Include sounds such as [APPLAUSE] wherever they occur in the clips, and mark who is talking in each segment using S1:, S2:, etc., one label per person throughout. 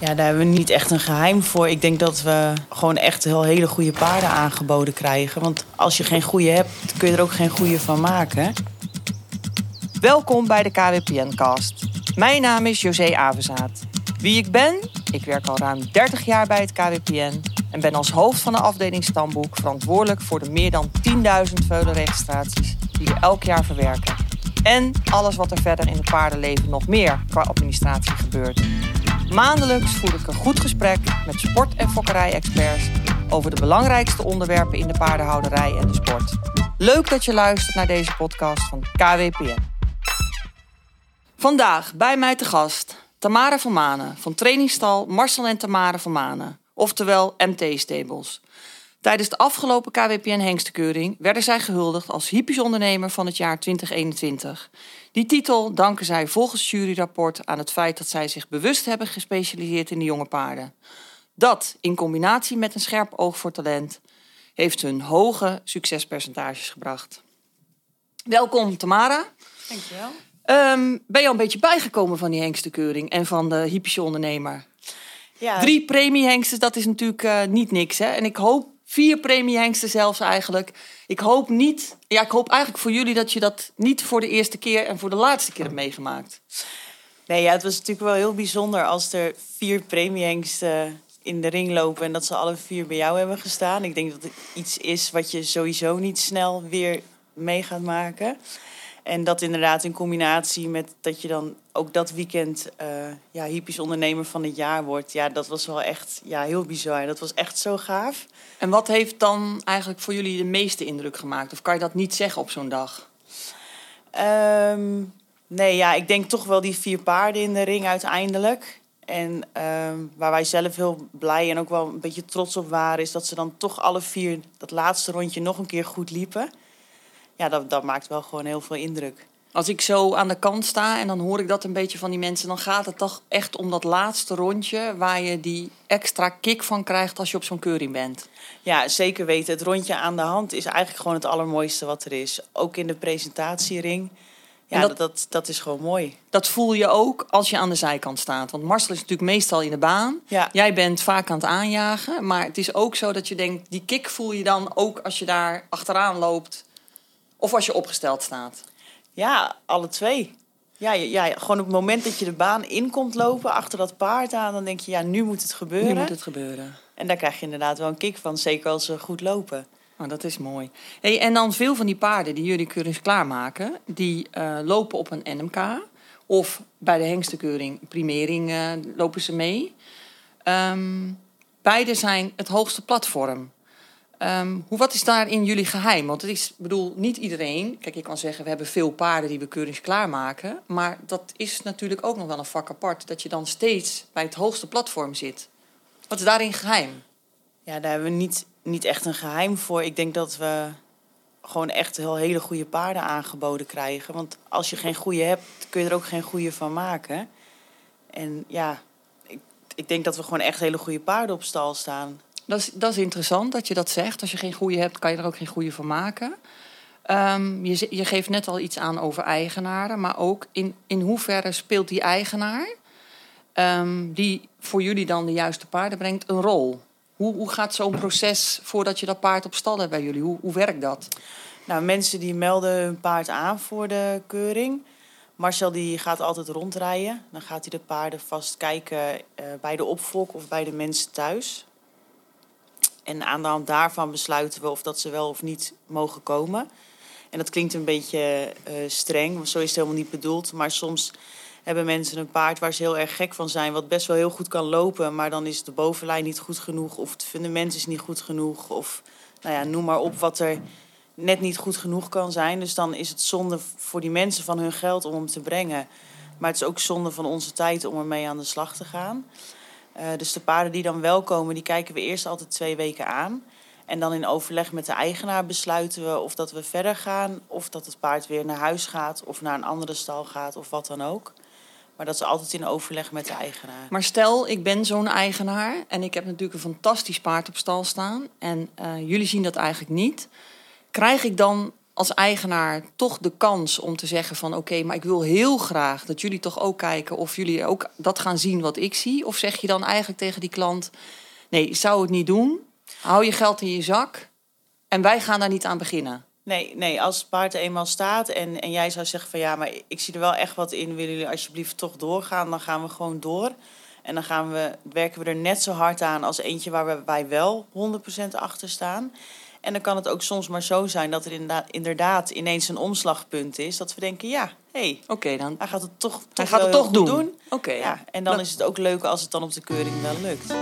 S1: Ja, daar hebben we niet echt een geheim voor. Ik denk dat we gewoon echt heel hele goede paarden aangeboden krijgen. Want als je geen goede hebt, kun je er ook geen goede van maken.
S2: Welkom bij de KWPN-cast. Mijn naam is José Avenzaat. Wie ik ben? Ik werk al ruim 30 jaar bij het KWPN en ben als hoofd van de afdeling Stamboek verantwoordelijk voor de meer dan 10.000 veulenregistraties die we elk jaar verwerken. En alles wat er verder in het paardenleven nog meer qua administratie gebeurt. Maandelijks voer ik een goed gesprek met sport- en fokkerij-experts over de belangrijkste onderwerpen in de paardenhouderij en de sport. Leuk dat je luistert naar deze podcast van KWPN. Vandaag bij mij te gast Tamara van Manen van trainingsstal Marcel en Tamara van Manen, oftewel MT Stables. Tijdens de afgelopen KWPN Hengstekeuring werden zij gehuldigd als hypisch ondernemer van het jaar 2021. Die titel danken zij volgens het juryrapport aan het feit dat zij zich bewust hebben gespecialiseerd in de jonge paarden. Dat, in combinatie met een scherp oog voor talent, heeft hun hoge succespercentages gebracht. Welkom Tamara.
S1: Dankjewel.
S2: Um, ben je al een beetje bijgekomen van die hengstekeuring en van de hypische ondernemer?
S1: Ja,
S2: Drie premiehengsten, dat is natuurlijk uh, niet niks. Hè? En ik hoop vier premiehengsten zelfs eigenlijk. Ik hoop niet, ja, ik hoop eigenlijk voor jullie dat je dat niet voor de eerste keer en voor de laatste keer hebt meegemaakt.
S1: Nee, ja, het was natuurlijk wel heel bijzonder als er vier premiehengsten in de ring lopen en dat ze alle vier bij jou hebben gestaan. Ik denk dat het iets is wat je sowieso niet snel weer mee gaat maken. En dat inderdaad in combinatie met dat je dan ook dat weekend uh, ja, hypisch ondernemer van het jaar wordt. Ja, dat was wel echt ja, heel bizar. Dat was echt zo gaaf.
S2: En wat heeft dan eigenlijk voor jullie de meeste indruk gemaakt? Of kan je dat niet zeggen op zo'n dag?
S1: Um, nee, ja, ik denk toch wel die vier paarden in de ring uiteindelijk. En um, waar wij zelf heel blij en ook wel een beetje trots op waren, is dat ze dan toch alle vier dat laatste rondje nog een keer goed liepen ja, dat, dat maakt wel gewoon heel veel indruk.
S2: Als ik zo aan de kant sta en dan hoor ik dat een beetje van die mensen, dan gaat het toch echt om dat laatste rondje waar je die extra kick van krijgt als je op zo'n keuring bent.
S1: Ja, zeker weten. Het rondje aan de hand is eigenlijk gewoon het allermooiste wat er is. Ook in de presentatiering. Ja, dat, dat, dat, is gewoon mooi.
S2: Dat voel je ook als je aan de zijkant staat. Want Marcel is natuurlijk meestal in de baan.
S1: Ja.
S2: Jij bent vaak aan het aanjagen. Maar het is ook zo dat je denkt, die kick voel je dan ook als je daar achteraan loopt of als je opgesteld staat?
S1: Ja, alle twee. Ja, ja, gewoon op het moment dat je de baan in komt lopen achter dat paard aan, dan denk je, ja, nu moet het gebeuren.
S2: Nu moet het gebeuren.
S1: En daar krijg je inderdaad wel een kick van, zeker als ze goed lopen.
S2: Oh, dat is mooi. Hey, en dan veel van die paarden die jullie keurings klaarmaken, die uh, lopen op een NMK. Of bij de hengstekeuring, primering, uh, lopen ze mee. Um, beide zijn het hoogste platform. Um, hoe, wat is daarin jullie geheim? Want het is, bedoel, niet iedereen. Kijk, je kan zeggen, we hebben veel paarden die we keurings klaarmaken. Maar dat is natuurlijk ook nog wel een vak apart. Dat je dan steeds bij het hoogste platform zit. Wat is daarin geheim?
S1: Ja, daar hebben we niet, niet echt een geheim voor. Ik denk dat we gewoon echt heel hele goede paarden aangeboden krijgen. Want als je geen goede hebt, kun je er ook geen goede van maken. En ja, ik, ik denk dat we gewoon echt hele goede paarden op stal staan.
S2: Dat is, dat is interessant dat je dat zegt. Als je geen goede hebt, kan je er ook geen goede van maken. Um, je, je, geeft net al iets aan over eigenaren, maar ook in, in hoeverre speelt die eigenaar, um, die voor jullie dan de juiste paarden brengt, een rol? Hoe, hoe gaat zo'n proces voordat je dat paard op stal hebt bij jullie? Hoe, hoe werkt dat?
S1: Nou, mensen die melden hun paard aan voor de keuring. Marcel die gaat altijd rondrijden. Dan gaat hij de paarden vast kijken uh, bij de opvolk of bij de mensen thuis. En aan de hand daarvan besluiten we of dat ze wel of niet mogen komen. En dat klinkt een beetje uh, streng, want zo is het helemaal niet bedoeld. Maar soms hebben mensen een paard waar ze heel erg gek van zijn, wat best wel heel goed kan lopen, maar dan is de bovenlijn niet goed genoeg, of het fundament is niet goed genoeg, of nou ja, noem maar op wat er net niet goed genoeg kan zijn. Dus dan is het zonde voor die mensen van hun geld om hem te brengen. Maar het is ook zonde van onze tijd om ermee aan de slag te gaan. Uh, dus de paarden die dan wel komen, die kijken we eerst altijd twee weken aan. En dan in overleg met de eigenaar besluiten we of dat we verder gaan, of dat het paard weer naar huis gaat, of naar een andere stal gaat, of wat dan ook. Maar dat is altijd in overleg met de eigenaar.
S2: Maar stel, ik ben zo'n eigenaar en ik heb natuurlijk een fantastisch paard op stal staan. En uh, jullie zien dat eigenlijk niet. Krijg ik dan als eigenaar toch de kans om te zeggen van oké, maar ik wil heel graag dat jullie toch ook kijken of jullie ook dat gaan zien wat ik zie? Of zeg je dan eigenlijk tegen die klant, nee, zou het niet doen. Hou je geld in je zak en wij gaan daar niet aan beginnen.
S1: Nee, nee, als het paard eenmaal staat en, en jij zou zeggen van ja, maar ik zie er wel echt wat in, willen jullie alsjeblieft toch doorgaan, dan gaan we gewoon door. En dan gaan we, werken we er net zo hard aan als eentje waar wij wel 100% achter staan. En dan kan het ook soms maar zo zijn dat er inderdaad, inderdaad ineens een omslagpunt is. Dat we denken, ja, hé, hey,
S2: Oké, dan
S1: hij gaat het toch, toch
S2: hij gaat het toch doen. Oké,
S1: Ja, en dan is het ook leuk als het dan op de keuring wel lukt.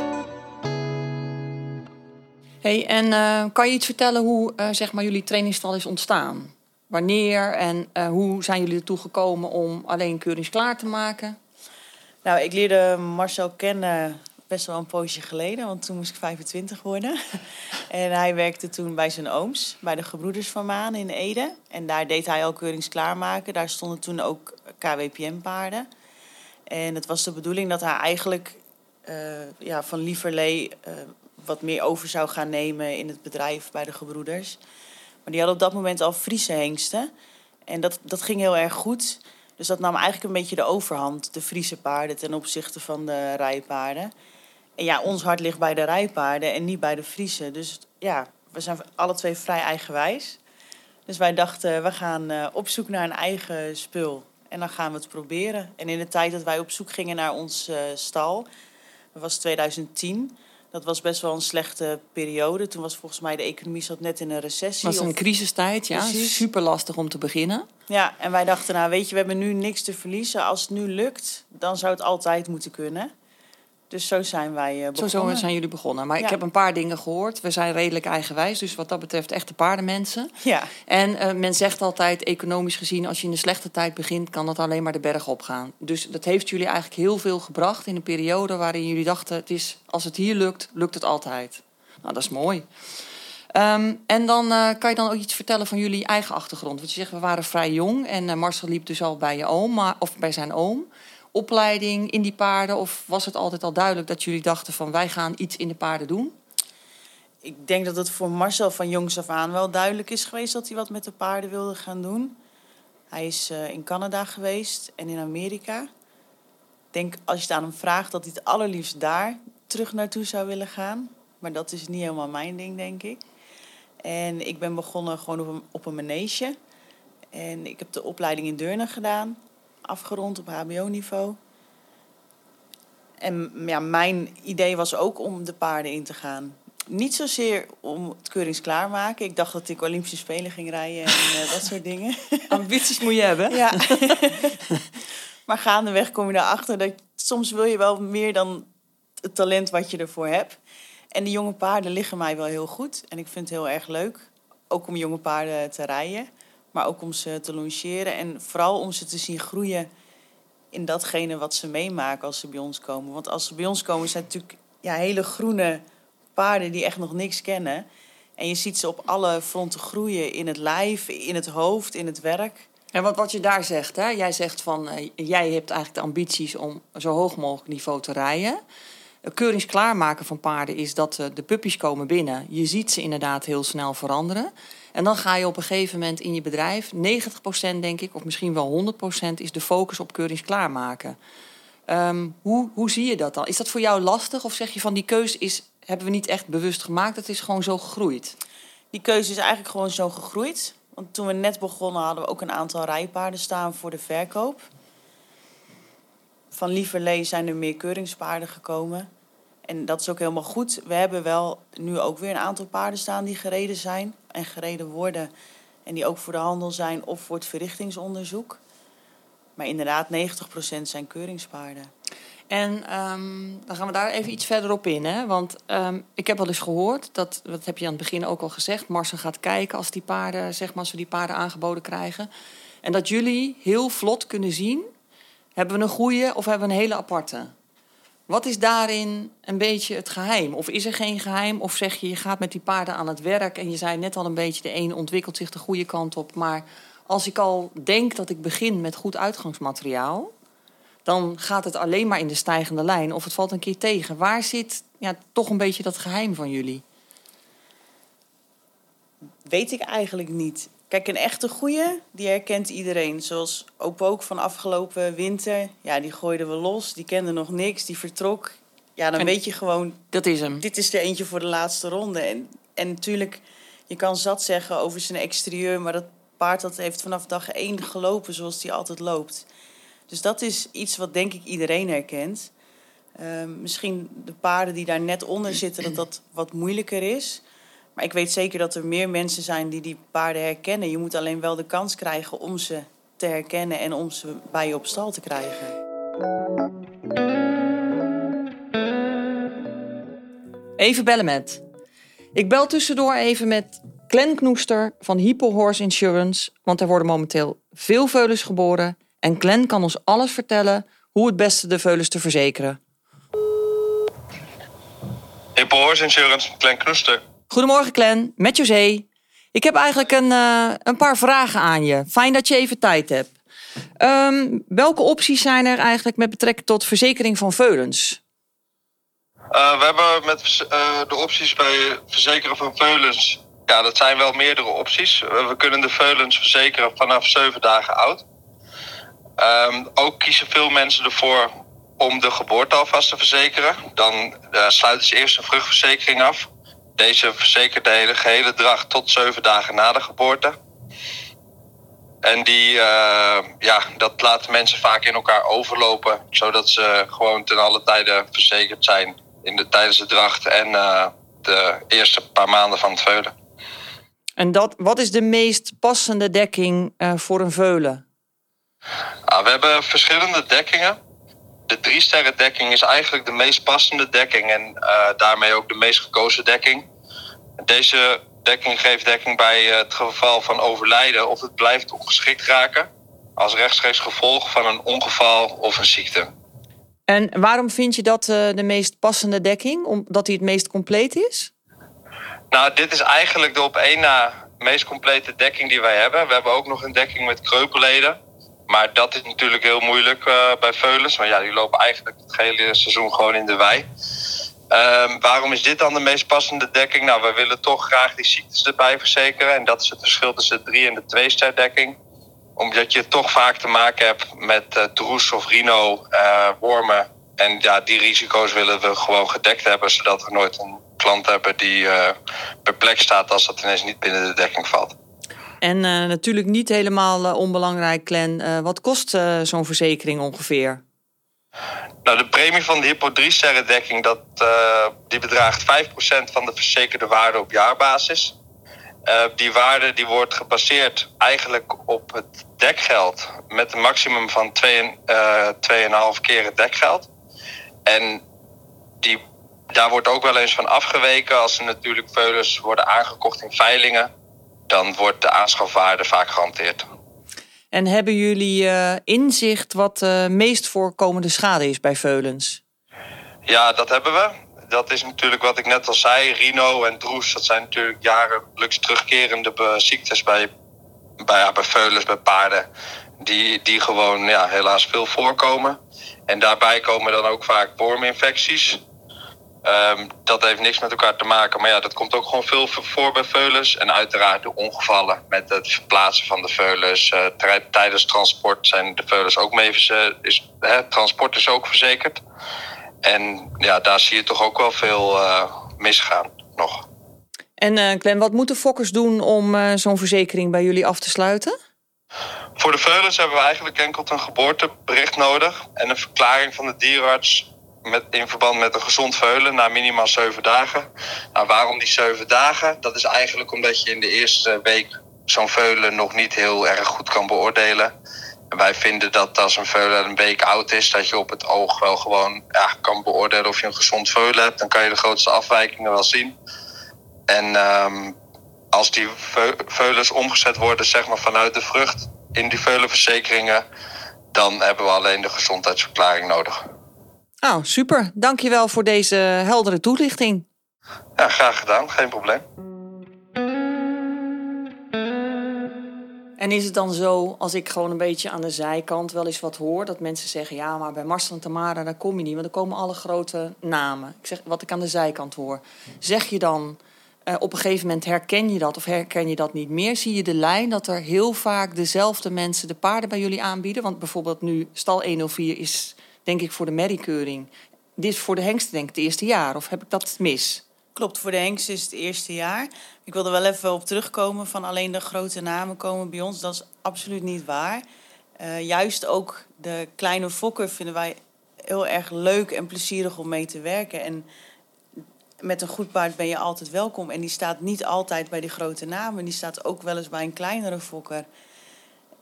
S2: Hey, en eh, kan je iets vertellen hoe eh, zeg maar jullie trainingstal is ontstaan? Wanneer en eh, hoe zijn jullie ertoe gekomen om alleen keurings klaar te maken?
S1: Nou, ik leerde Marcel kennen best wel een poosje geleden, want toen moest ik 25 worden. [LAUGHS] en hij werkte toen bij zijn ooms, bij de Gebroeders van Maan in Ede. En daar deed hij al keurings klaarmaken. Daar stonden toen ook KWPM-paarden. En het was de bedoeling dat hij eigenlijk eh, ja, van Lieverlee eh, wat meer over zou gaan nemen in het bedrijf bij de Gebroeders. Maar die hadden op dat moment al Friese hengsten. En dat, dat ging heel erg goed. Dus dat nam eigenlijk een beetje de overhand, de Friese paarden ten opzichte van de rijpaarden. En ja, ons hart ligt bij de rijpaarden en niet bij de Friese. Dus ja, we zijn alle twee vrij eigenwijs. Dus wij dachten, we gaan eh, op zoek naar een eigen spul. En dan gaan we het proberen. En in de tijd dat wij op zoek gingen naar ons eh, stal, dat was 2010. Dat was best wel een slechte periode. Toen was volgens mij de economie zat net in een recessie.
S2: Het was een
S1: of-
S2: crisistijd, ja.
S1: Precies.
S2: Super lastig om te beginnen.
S1: Ja, en wij dachten, nou weet je, we hebben nu niks te verliezen. Als het nu lukt, dan zou het altijd moeten kunnen. Dus zo zijn wij eh,
S2: Zo,
S1: begonnen.
S2: zo zijn jullie begonnen. Maar ik heb een paar dingen gehoord. We zijn redelijk eigenwijs, dus wat dat betreft echte paardenmensen.
S1: Ja,
S2: En eh, men zegt altijd, economisch gezien, als je in een slechte tijd begint, kan dat alleen maar de berg opgaan. Dus dat heeft jullie eigenlijk heel veel gebracht in een periode waarin jullie dachten, het is, als het hier lukt, lukt het altijd. Nou, dat is mooi. Ehm, en dan eh, kan je dan ook iets vertellen van jullie eigen achtergrond. Want je zegt, we waren vrij jong en Marcel liep dus al bij je oom, maar, of bij zijn oom. Opleiding in die paarden, of was het altijd al duidelijk dat jullie dachten van wij gaan iets in de paarden doen?
S1: ik denk dat het voor Marcel van jongs af aan wel duidelijk is geweest dat hij wat met de paarden wilde gaan doen. Hij is eh, in Canada geweest en in Amerika. Ik denk als je het aan hem vraagt dat hij het allerliefst daar terug naartoe zou willen gaan. Maar dat is niet helemaal mijn ding, denk ik. En ik ben begonnen gewoon op een, op een manege. En ik heb de opleiding in Deurne gedaan, afgerond op HBO-niveau. En ja, mijn idee was ook om de paarden in te gaan. Niet zozeer om het keuringsklaarmaken. Ik dacht dat ik Olympische Spelen ging rijden en eh, dat soort [LAUGHS] dingen.
S2: Ambities moet je hebben.
S1: Ja. [LAUGHS] maar gaandeweg kom je erachter dat soms wil je wel meer dan het talent wat je ervoor hebt. En die jonge paarden liggen mij wel heel goed. En ik vind het heel erg leuk. Ook om jonge paarden te rijden. Maar ook om ze te longeren. En vooral om ze te zien groeien in datgene wat ze meemaken als ze bij ons komen. Want als ze bij ons komen zijn het natuurlijk ja, hele groene paarden die echt nog niks kennen. En je ziet ze op alle fronten groeien. In het lijf, in het hoofd, in het werk.
S2: En wat, wat je daar zegt, hè? jij zegt van eh, jij hebt eigenlijk de ambities om zo hoog mogelijk niveau te rijden. Keuringsklaarmaken van paarden is dat eh, de puppies komen binnen. Je ziet ze inderdaad heel snel veranderen. En dan ga je op een gegeven moment in je bedrijf, 90% denk ik, of misschien wel 100% is de focus op keuringsklaarmaken. Ehm hoe, hoe zie je dat dan? Is dat voor jou lastig of zeg je van die keus is, hebben we niet echt bewust gemaakt, het is gewoon zo gegroeid?
S1: Die keuze is eigenlijk gewoon zo gegroeid. Want toen we net begonnen hadden we ook een aantal rijpaarden staan voor de verkoop. Van Lieverlee zijn er meer keuringspaarden gekomen. En dat is ook helemaal goed. We hebben wel nu ook weer een aantal paarden staan die gereden zijn en gereden worden. En die ook voor de handel zijn of voor het verrichtingsonderzoek. Maar inderdaad, 90% zijn keuringspaarden.
S2: En ehm, dan gaan we daar even iets verder op in. Hè? Want ehm, ik heb wel eens gehoord, dat, dat heb je aan het begin ook al gezegd... Marcel gaat kijken als die paarden, zeg maar, als we die paarden aangeboden krijgen. En dat jullie heel vlot kunnen zien... hebben we een goede of hebben we een hele aparte? Wat is daarin een beetje het geheim? Of is er geen geheim? Of zeg je, je gaat met die paarden aan het werk... en je zei net al een beetje, de een ontwikkelt zich de goede kant op... maar als ik al denk dat ik begin met goed uitgangsmateriaal dan gaat het alleen maar in de stijgende lijn of het valt een keer tegen. Waar zit ja, toch een beetje dat geheim van jullie?
S1: Weet ik eigenlijk niet. Kijk, een echte goeie, die herkent iedereen. Zoals ook van afgelopen winter. Ja, die gooiden we los. Die kende nog niks. Die vertrok. Ja, dan weet je gewoon...
S2: Dat is hem.
S1: Dit is er eentje voor de laatste ronde. En, en natuurlijk, je kan zat zeggen over zijn exterieur... maar dat paard dat heeft vanaf dag één gelopen zoals hij altijd loopt. Dus dat is iets wat denk ik iedereen herkent. Ehm, misschien de paarden die daar net onder zitten, dat dat wat moeilijker is. Maar ik weet zeker dat er meer mensen zijn die die paarden herkennen. Je moet alleen wel de kans krijgen om ze te herkennen en om ze bij je op stal te krijgen.
S2: Even bellen met. Ik bel tussendoor even met Glenn Knoester van Hypo Horse Insurance, want er worden momenteel veel veulens geboren en Glenn kan ons alles vertellen hoe het beste de veulens te verzekeren.
S3: Hypo Horse Insurance, Glenn Knoester.
S2: Goedemorgen Glenn, met José. Ik heb eigenlijk een, uh, een paar vragen aan je. Fijn dat je even tijd hebt. Um, welke opties zijn er eigenlijk met betrekking tot verzekering van veulens?
S3: Uh, we hebben met uh, de opties bij verzekeren van veulens ja, dat zijn wel meerdere opties. We kunnen de veulens verzekeren vanaf zeven dagen oud. Um, ook kiezen veel mensen ervoor om de geboorte alvast te verzekeren. Dan sluiten ze eerst een vruchtverzekering af. Deze verzekert de hele gehele dracht tot zeven dagen na de geboorte. En die, uh, ja, dat laten mensen vaak in elkaar overlopen, zodat ze gewoon ten alle tijden verzekerd zijn in de, tijdens de dracht en uh, de eerste paar maanden van het veulen.
S2: En dat, wat is de meest passende dekking uh, voor een veulen?
S3: Ah, we hebben verschillende dekkingen. De drie sterren dekking is eigenlijk de meest passende dekking en uh, daarmee ook de meest gekozen dekking. Deze dekking geeft dekking bij het geval van overlijden of het blijft ongeschikt raken als rechtstreeks gevolg van een ongeval of een ziekte.
S2: En waarom vind je dat uh, de meest passende dekking? Omdat hij het meest compleet is?
S3: Nou, dit is eigenlijk de op één na meest complete dekking die wij hebben. We hebben ook nog een dekking met kreupelleden. Maar dat is natuurlijk heel moeilijk uh, bij veulens. Maar ja, die lopen eigenlijk het hele seizoen gewoon in de wei. Um, waarom is dit dan de meest passende dekking? Nou, we willen toch graag die ziektes erbij verzekeren. En dat is het verschil tussen de drie en de twee ster dekking. Omdat je toch vaak te maken hebt met uh, droes of rhino, uh, wormen. En ja, die risico's willen we gewoon gedekt hebben, zodat er nooit een klant hebben die uh, perplex staat als dat ineens niet binnen de dekking valt.
S2: En uh, natuurlijk niet helemaal uh, onbelangrijk, Glen. wat kost zo'n verzekering ongeveer?
S3: Nou, de premie van de Hypo 3 sterren dekking dat, die bedraagt 5% van de verzekerde waarde op jaarbasis. die waarde die wordt gebaseerd eigenlijk op het dekgeld met een maximum van 2,5 keer het dekgeld. En die daar wordt ook wel eens van afgeweken. Als er natuurlijk veulens worden aangekocht in veilingen, dan wordt de aanschafwaarde vaak gehanteerd.
S2: En hebben jullie uh, inzicht wat de meest voorkomende schade is bij veulens?
S3: Ja, dat hebben we. Dat is natuurlijk wat ik net al zei. Rino en droes, dat zijn natuurlijk jarenlijks terugkerende ziektes bij, bij, ja, bij veulens, bij paarden. Die, die gewoon ja, helaas veel voorkomen. En daarbij komen dan ook vaak worminfecties. Um, dat heeft niks met elkaar te maken. Maar ja, dat komt ook gewoon veel voor bij veulens. En uiteraard de ongevallen met het verplaatsen van de veulens. Uh, tijdens transport zijn de veulens ook mee is, hè, Transport is ook verzekerd. En ja, daar zie je toch ook wel veel uh, misgaan nog.
S2: En uh, Clem, wat moeten fokkers doen om zo'n verzekering bij jullie af te sluiten?
S3: Voor de veulens hebben we eigenlijk enkel een geboortebericht nodig en een verklaring van de dierenarts met, in verband met een gezond veulen na minimaal zeven dagen. Nou, waarom die zeven dagen? Dat is eigenlijk omdat je in de eerste week zo'n veulen nog niet heel erg goed kan beoordelen. En wij vinden dat als een veulen een week oud is, dat je op het oog wel gewoon ja, kan beoordelen of je een gezond veulen hebt. Dan kan je de grootste afwijkingen wel zien. En um, als die veulens omgezet worden zeg maar, vanuit de vrucht in die veulenverzekeringen, dan hebben we alleen de gezondheidsverklaring nodig.
S2: Nou, super. Dankjewel voor deze heldere toelichting.
S3: Ja, graag gedaan. Geen probleem.
S2: En is het dan zo, als ik gewoon een beetje aan de zijkant wel eens wat hoor, dat mensen zeggen: ja, maar bij Marcel en Tamara daar kom je niet, want er komen alle grote namen. Ik zeg wat ik aan de zijkant hoor. Zeg je dan eh, op een gegeven moment herken je dat of herken je dat niet meer? Zie je de lijn dat er heel vaak dezelfde mensen de paarden bij jullie aanbieden? Want bijvoorbeeld nu stal 104 is denk ik voor de merriekeuring. Dit is voor de hengsten denk ik het eerste jaar. Of heb ik dat mis?
S1: Klopt, voor de hengst is het eerste jaar. Ik wilde wel even op terugkomen van alleen de grote namen komen bij ons. Dat is absoluut niet waar. Uh, juist ook de kleine fokker vinden wij heel erg leuk en plezierig om mee te werken. En met een goed paard ben je altijd welkom. En die staat niet altijd bij die grote namen. Die staat ook wel eens bij een kleinere fokker.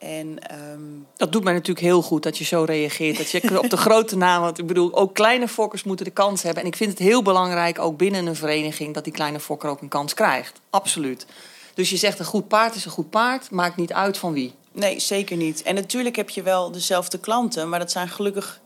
S1: En, um...
S2: Dat doet mij natuurlijk heel goed dat je zo reageert. Dat je [LAUGHS] op de grote namen. Want ik bedoel, ook kleine fokkers moeten de kans hebben. En ik vind het heel belangrijk, ook binnen een vereniging, dat die kleine fokker ook een kans krijgt. Absoluut. Dus je zegt een goed paard is een goed paard, maakt niet uit van wie.
S1: Nee, zeker niet. En natuurlijk heb je wel dezelfde klanten, maar dat zijn gelukkig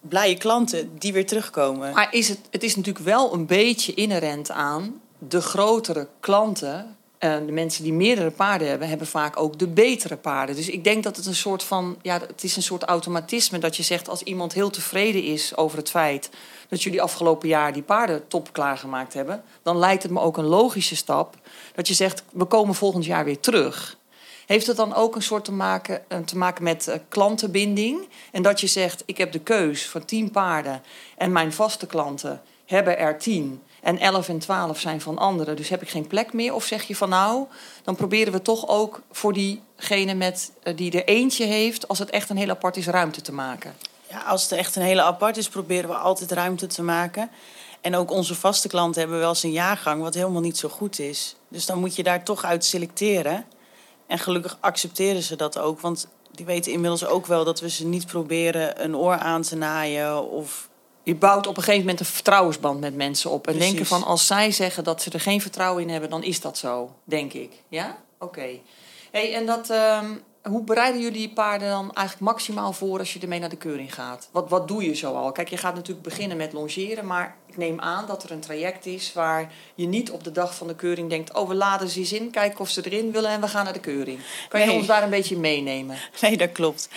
S1: blije klanten die weer terugkomen.
S2: Maar is het, het is natuurlijk wel een beetje inherent aan de grotere klanten. Uh, de mensen die meerdere paarden hebben, hebben vaak ook de betere paarden. Dus ik denk dat het een soort van, ja, het is een soort automatisme dat je zegt als iemand heel tevreden is over het feit dat jullie afgelopen jaar die paarden top klaargemaakt hebben, dan lijkt het me ook een logische stap dat je zegt we komen volgend jaar weer terug. Heeft het dan ook een soort te maken, eh, te maken met uh, klantenbinding? En dat je zegt, ik heb de keus van tien paarden en mijn vaste klanten hebben er tien. En 11 en 12 zijn van anderen, dus heb ik geen plek meer? Of zeg je van nou, dan proberen we toch ook voor diegene met, uh, die er eentje heeft, als het echt een heel apart is, ruimte te maken?
S1: Ja, als het echt een hele apart is, proberen we altijd ruimte te maken. En ook onze vaste klanten hebben wel eens een jaargang wat helemaal niet zo goed is. Dus dan moet je daar toch uit selecteren. En gelukkig accepteren ze dat ook. Want die weten inmiddels ook wel dat we ze niet proberen een oor aan te naaien of
S2: je bouwt op een gegeven moment een vertrouwensband met mensen op. En denken van als zij zeggen dat ze er geen vertrouwen in hebben, dan is dat zo, denk ik. Ja? Oké. Hey, en dat, um, hoe bereiden jullie die paarden dan eigenlijk maximaal voor als je ermee naar de keuring gaat? Wat, wat doe je zo al? Kijk, je gaat natuurlijk beginnen met longeren, maar ik neem aan dat er een traject is waar je niet op de dag van de keuring denkt: oh, we laden ze eens in, kijken of ze erin willen en we gaan naar de keuring. Kan je ons daar een beetje meenemen? [LAUGHS]
S1: Nee, dat klopt.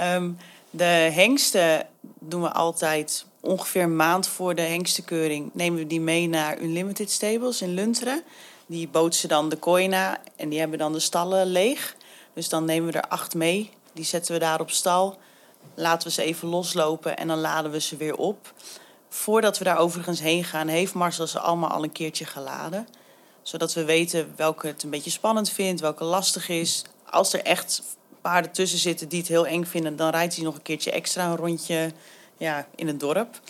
S1: Um, de hengsten doen we altijd ongeveer een maand voor de hengstenkeuring. Nemen we die mee naar Unlimited Stables in Lunteren. Die bootsen dan de kooi na en die hebben dan de stallen leeg. Dus dan nemen we er acht mee. Die zetten we daar op stal. Laten we ze even loslopen en dan laden we ze weer op. Voordat we daar overigens heen gaan, heeft Marcel ze allemaal al een keertje geladen. Zodat we weten welke het een beetje spannend vindt, welke lastig is. Als er echt paarden tussen zitten die het heel eng vinden, dan rijdt hij nog een keertje extra een rondje ja, in het dorp.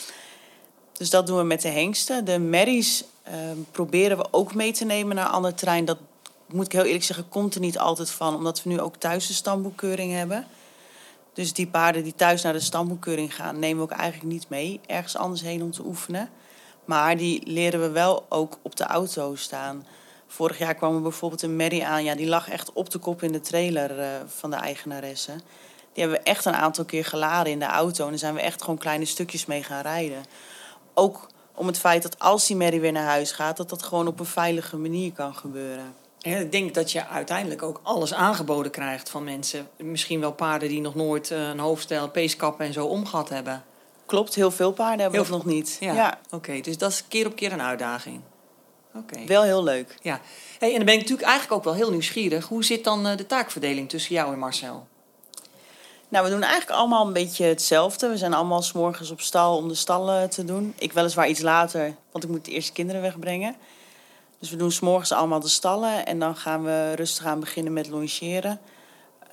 S1: Dus dat doen we met de hengsten. De merries ehm, proberen we ook mee te nemen naar ander terrein. Dat moet ik heel eerlijk zeggen, komt er niet altijd van, omdat we nu ook thuis de stamboekkeuring hebben. Dus die paarden die thuis naar de stamboekkeuring gaan, nemen we ook eigenlijk niet mee ergens anders heen om te oefenen. Maar die leren we wel ook op de auto staan. Vorig jaar kwam er bijvoorbeeld een merrie aan, ja, die lag echt op de kop in de trailer uh, van de eigenaresse. Die hebben we echt een aantal keer geladen in de auto en daar zijn we echt gewoon kleine stukjes mee gaan rijden. Ook om het feit dat als die merrie weer naar huis gaat, dat dat gewoon op een veilige manier kan gebeuren.
S2: Ja, ik denk dat je uiteindelijk ook alles aangeboden krijgt van mensen. Misschien wel paarden die nog nooit eh, een hoofdstel, peeskappen en zo omgehad hebben.
S1: Klopt, heel veel paarden hebben heel dat nog niet.
S2: Ja, oké. dus dat is keer op keer een uitdaging.
S1: Oké. Wel heel leuk.
S2: Ja. Hey, en dan ben ik natuurlijk eigenlijk ook wel heel nieuwsgierig. Hoe zit dan eh, de taakverdeling tussen jou en Marcel?
S1: Nou, we doen eigenlijk allemaal een beetje hetzelfde. We zijn allemaal s morgens op stal om de stallen te doen. Ik weliswaar iets later, want ik moet de eerste kinderen wegbrengen. Dus we doen s'morgens allemaal de stallen en dan gaan we rustig aan beginnen met longeren.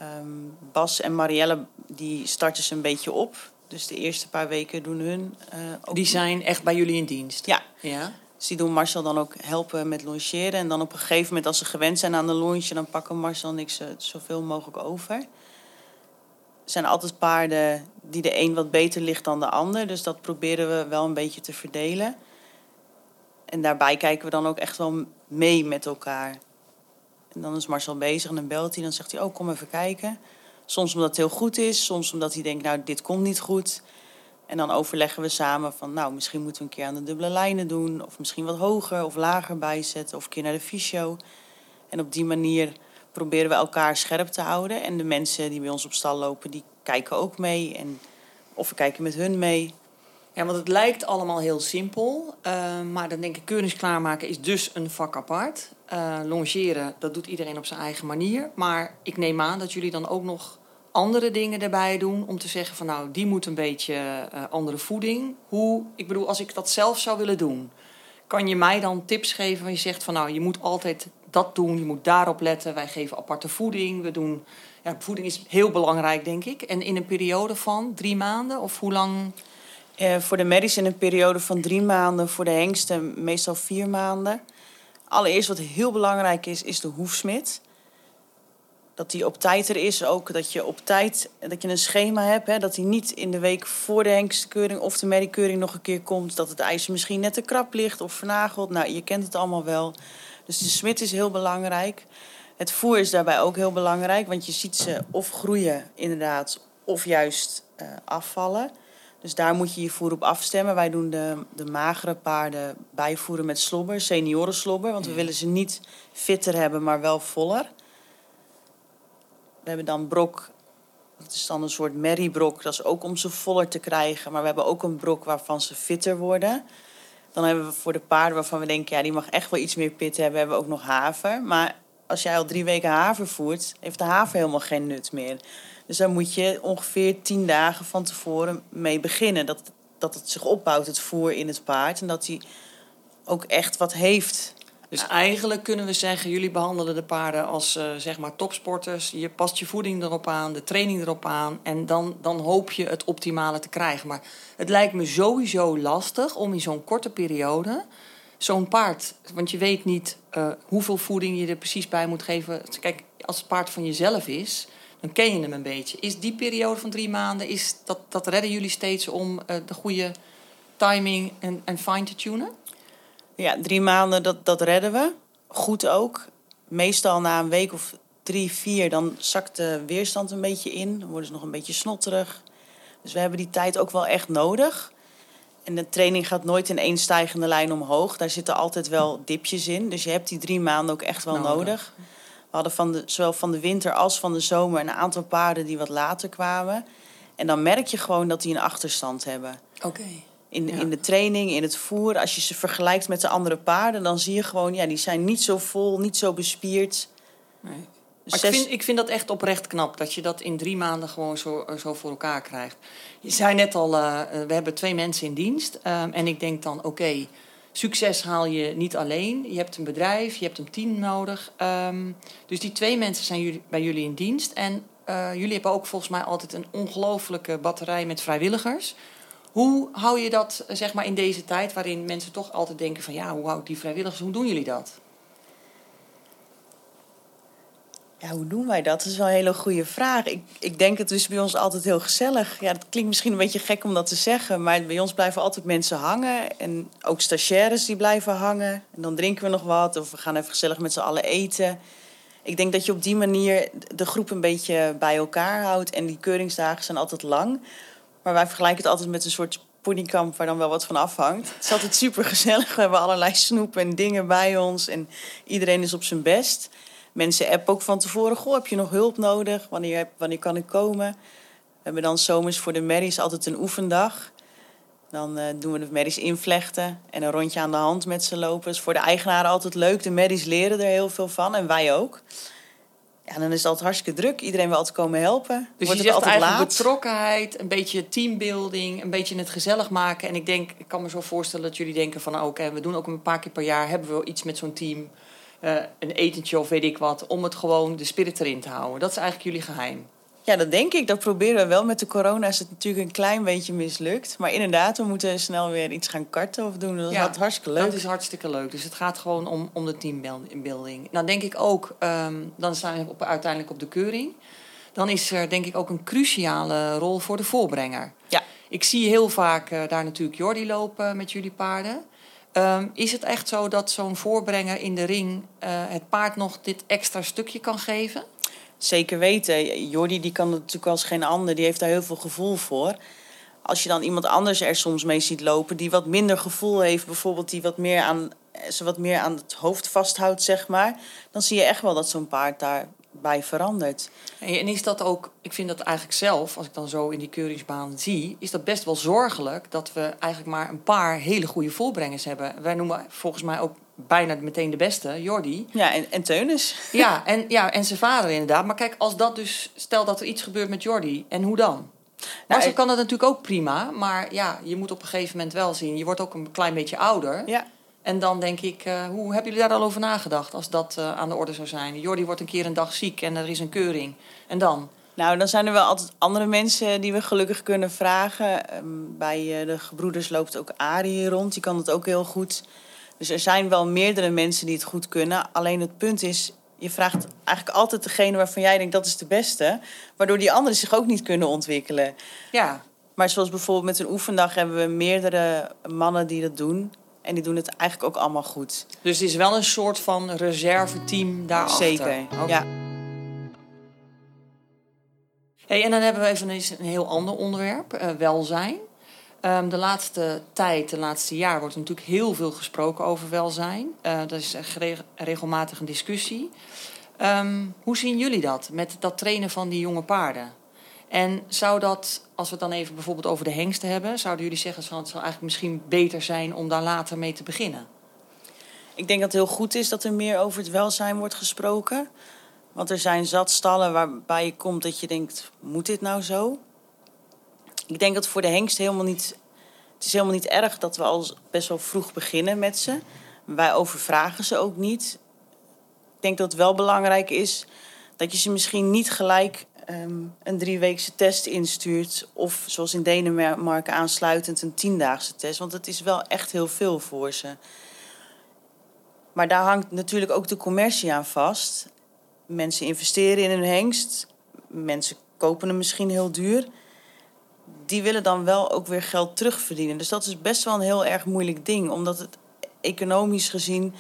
S1: Um, Bas en Marielle die starten ze een beetje op. Dus de eerste paar weken doen hun. Uh,
S2: ook die zijn echt bij jullie in dienst?
S1: Ja. ja. Dus die doen Marcel dan ook helpen met longeren. En dan op een gegeven moment, als ze gewend zijn aan de longe, dan pakken Marcel en ik ze zoveel mogelijk over. Zijn altijd paarden die de een wat beter ligt dan de ander. Dus dat proberen we wel een beetje te verdelen. En daarbij kijken we dan ook echt wel mee met elkaar. En dan is Marcel bezig en dan belt hij. Dan zegt hij, oh, kom even kijken. Soms omdat het heel goed is. Soms omdat hij denkt, nou, dit komt niet goed. En dan overleggen we samen van, nou, misschien moeten we een keer aan de dubbele lijnen doen. Of misschien wat hoger of lager bijzetten. Of een keer naar de fysio. En op die manier proberen we elkaar scherp te houden. En de mensen die bij ons op stal lopen, die kijken ook mee. En, of we kijken met hun mee.
S2: Ja, want het lijkt allemaal heel simpel. Uh, maar dan denk ik, keurings klaarmaken is dus een vak apart. Uh, longeren, dat doet iedereen op zijn eigen manier. Maar ik neem aan dat jullie dan ook nog andere dingen erbij doen. Om te zeggen van nou, die moet een beetje uh, andere voeding. Hoe, ik bedoel, als ik dat zelf zou willen doen. Kan je mij dan tips geven waar je zegt van nou, je moet altijd dat doen. Je moet daarop letten. Wij geven aparte voeding. We doen, ja, voeding is heel belangrijk denk ik. En in een periode van drie maanden of hoe lang...
S1: Uh, voor de medisch in een periode van drie maanden, voor de hengsten meestal vier maanden. Allereerst wat heel belangrijk is, is de hoefsmid. Dat die op tijd er is, ook dat je op tijd dat je een schema hebt. Hè, dat hij niet in de week voor de hengstkeuring of de medikeuring nog een keer komt. Dat het ijzer misschien net te krap ligt of vernageld. Nou, je kent het allemaal wel. Dus de smid is heel belangrijk. Het voer is daarbij ook heel belangrijk, want je ziet ze of groeien inderdaad, of juist uh, afvallen. Dus daar moet je je voer op afstemmen. Wij doen de, de magere paarden bijvoeren met slobber, seniorenslobber. Want we willen ze niet fitter hebben, maar wel voller. We hebben dan brok. Dat is dan een soort merriebrok. Dat is ook om ze voller te krijgen. Maar we hebben ook een brok waarvan ze fitter worden. Dan hebben we voor de paarden waarvan we denken... ja, die mag echt wel iets meer pit hebben, hebben we ook nog haver. Maar als jij al drie weken haver voert... heeft de haver helemaal geen nut meer. Dus daar moet je ongeveer tien dagen van tevoren mee beginnen. Dat, dat het zich opbouwt, het voer in het paard. En dat hij ook echt wat heeft.
S2: Dus eigenlijk kunnen we zeggen, jullie behandelen de paarden als uh, zeg maar topsporters. Je past je voeding erop aan, de training erop aan. En dan, dan hoop je het optimale te krijgen. Maar het lijkt me sowieso lastig om in zo'n korte periode zo'n paard. Want je weet niet uh, hoeveel voeding je er precies bij moet geven. Kijk, als het paard van jezelf is, dan ken je hem een beetje. Is die periode van drie maanden, is dat, dat redden jullie steeds om uh, de goede timing en, en fine te tunen?
S1: Ja, drie maanden, dat, dat redden we. Goed ook. Meestal na een week of drie, vier, dan zakt de weerstand een beetje in. Dan worden ze nog een beetje snotterig. Dus we hebben die tijd ook wel echt nodig. En de training gaat nooit in één stijgende lijn omhoog. Daar zitten altijd wel dipjes in. Dus je hebt die drie maanden ook echt wel nodig. nodig. We hadden van de, zowel van de winter als van de zomer een aantal paarden die wat later kwamen. En dan merk je gewoon dat die een achterstand hebben.
S2: Oké.
S1: In, in de training, in het voer. Als je ze vergelijkt met de andere paarden, dan zie je gewoon, ja, die zijn niet zo vol, niet zo bespierd.
S2: Nee. Maar ik, vind, ik vind dat echt oprecht knap, dat je dat in drie maanden gewoon zo, zo voor elkaar krijgt. Je zei net al, uh, we hebben twee mensen in dienst. Um, en ik denk dan, oké, succes haal je niet alleen. Je hebt een bedrijf, je hebt een team nodig. Um, dus die twee mensen zijn jullie, bij jullie in dienst. En uh, jullie hebben ook volgens mij altijd een ongelofelijke batterij met vrijwilligers. Hoe hou je dat zeg maar, in deze tijd waarin mensen toch altijd denken van ja, hoe hou ik die vrijwilligers, hoe doen jullie dat?
S1: Ja, hoe doen wij dat? Dat is wel een hele goede vraag. Ik, ik denk het is bij ons altijd heel gezellig. Ja, het klinkt misschien een beetje gek om dat te zeggen, maar bij ons blijven altijd mensen hangen. En ook stagiaires die blijven hangen. En dan drinken we nog wat of we gaan even gezellig met z'n allen eten. Ik denk dat je op die manier de groep een beetje bij elkaar houdt. En die keuringsdagen zijn altijd lang. Maar wij vergelijken het altijd met een soort ponykamp waar dan wel wat van afhangt. Het is altijd super gezellig. We hebben allerlei snoepen en dingen bij ons. En iedereen is op zijn best. Mensen appen ook van tevoren. Goh, heb je nog hulp nodig? Wanneer, wanneer kan ik komen? We hebben dan zomers voor de merries altijd een oefendag. Dan uh, doen we de merries invlechten en een rondje aan de hand met ze lopen. is voor de eigenaren altijd leuk. De merries leren er heel veel van en wij ook. Ja, dan is het altijd hartstikke druk. Iedereen wil altijd komen helpen.
S2: Dus Wordt je zegt altijd eigenlijk laat. betrokkenheid, een beetje teambuilding, een beetje het gezellig maken. En ik denk, ik kan me zo voorstellen dat jullie denken van... oké, we doen ook een paar keer per jaar, hebben we wel iets met zo'n team... Uh, een etentje of weet ik wat, om het gewoon de spirit erin te houden. Dat is eigenlijk jullie geheim.
S1: Ja, dat denk ik. Dat proberen we wel. Met de corona is het natuurlijk een klein beetje mislukt. Maar inderdaad, we moeten snel weer iets gaan karten of doen. Dat is hartstikke leuk.
S2: Dat is hartstikke leuk. Dus het gaat gewoon om, om de teambuilding. Nou, denk ik ook, um, dan staan we op, uiteindelijk op de keuring. Dan is er denk ik ook een cruciale rol voor de voorbrenger.
S1: Ja.
S2: Ik zie heel vaak uh, daar natuurlijk Jordi lopen met jullie paarden. Um, is het echt zo dat zo'n voorbrenger in de ring uh, het paard nog dit extra stukje kan geven?
S1: Zeker weten. Jordi die kan het natuurlijk als geen ander. Die heeft daar heel veel gevoel voor. Als je dan iemand anders er soms mee ziet lopen... die wat minder gevoel heeft, bijvoorbeeld die wat meer aan, ze wat meer aan het hoofd vasthoudt, zeg maar... dan zie je echt wel dat zo'n paard daar bij verandert.
S2: En is dat ook, ik vind dat eigenlijk zelf, als ik dan zo in die keuringsbaan zie, is dat best wel zorgelijk dat we eigenlijk maar een paar hele goede volbrengers hebben. Wij noemen volgens mij ook bijna meteen de beste, Jordi.
S1: Ja, en, en Teunis. [LAUGHS]
S2: Ja en, ja, en zijn vader inderdaad. Maar kijk, als dat dus, stel dat er iets gebeurt met Jordi, en hoe dan? Nou, kan dat natuurlijk ook prima, maar ja, je moet op een gegeven moment wel zien. Je wordt ook een klein beetje ouder.
S1: Ja.
S2: En dan denk ik, uh, hoe hebben jullie daar al over nagedacht als dat uh, aan de orde zou zijn? Jordi wordt een keer een dag ziek en er is een keuring. En dan?
S1: Nou, dan zijn er wel altijd andere mensen die we gelukkig kunnen vragen. Um, bij uh, de gebroeders loopt ook Arie rond, die kan het ook heel goed. Dus er zijn wel meerdere mensen die het goed kunnen. Alleen het punt is, je vraagt eigenlijk altijd degene waarvan jij denkt dat is de beste. Waardoor die anderen zich ook niet kunnen ontwikkelen.
S2: Ja.
S1: Maar zoals bijvoorbeeld met een oefendag hebben we meerdere mannen die dat doen. En die doen het eigenlijk ook allemaal goed.
S2: Dus het is wel een soort van reserveteam daarachter?
S1: Zeker, okay. ja.
S2: Hey, en dan hebben we even een, een heel ander onderwerp, uh, welzijn. Um, de laatste tijd, de laatste jaar, wordt natuurlijk heel veel gesproken over welzijn. Uh, dat is regelmatig een discussie. Um, hoe zien jullie dat met dat trainen van die jonge paarden? En zou dat, als we het dan even bijvoorbeeld over de hengsten hebben, zouden jullie zeggen van het zou eigenlijk misschien beter zijn om daar later mee te beginnen?
S1: Ik denk dat het heel goed is dat er meer over het welzijn wordt gesproken. Want er zijn zat stallen waarbij je komt dat je denkt, moet dit nou zo? Ik denk dat voor de hengst helemaal niet... Het is helemaal niet erg dat we al best wel vroeg beginnen met ze. Wij overvragen ze ook niet. Ik denk dat het wel belangrijk is dat je ze misschien niet gelijk um, een drieweekse test instuurt. Of zoals in Denemarken aansluitend een tiendaagse test. Want het is wel echt heel veel voor ze. Maar daar hangt natuurlijk ook de commercie aan vast. Mensen investeren in hun hengst. Mensen kopen hem misschien heel duur. Die willen dan wel ook weer geld terugverdienen. Dus dat is best wel een heel erg moeilijk ding. Omdat het economisch gezien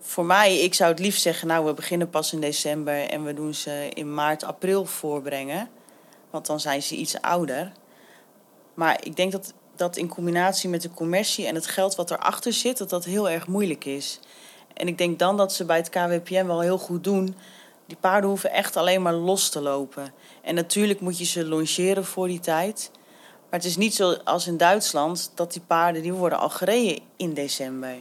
S1: voor mij, ik zou het liefst zeggen, nou, we beginnen pas in december en we doen ze in maart, april voorbrengen. Want dan zijn ze iets ouder. Maar ik denk dat dat in combinatie met de commercie en het geld wat erachter zit, dat dat heel erg moeilijk is. En ik denk dan dat ze bij het KWPM wel heel goed doen. Die paarden hoeven echt alleen maar los te lopen. En natuurlijk moet je ze longeren voor die tijd. Maar het is niet zoals in Duitsland dat die paarden die worden al gereden in december.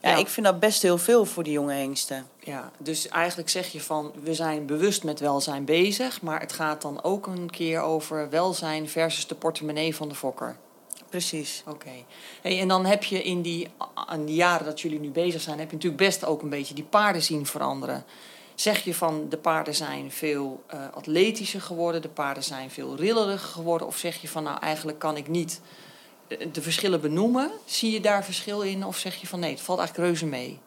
S1: Ja, ik vind dat best heel veel voor die jonge hengsten.
S2: Ja, dus eigenlijk zeg je van we zijn bewust met welzijn bezig, maar het gaat dan ook een keer over welzijn versus de portemonnee van de fokker.
S1: Precies.
S2: Oké. Hey, en dan heb je in die, in die jaren dat jullie nu bezig zijn, heb je natuurlijk best ook een beetje die paarden zien veranderen. Zeg je van de paarden zijn veel uh, atletischer geworden, de paarden zijn veel rilleriger geworden, of zeg je van nou eigenlijk kan ik niet de verschillen benoemen. Zie je daar verschil in of zeg je van nee, het valt eigenlijk reuze mee?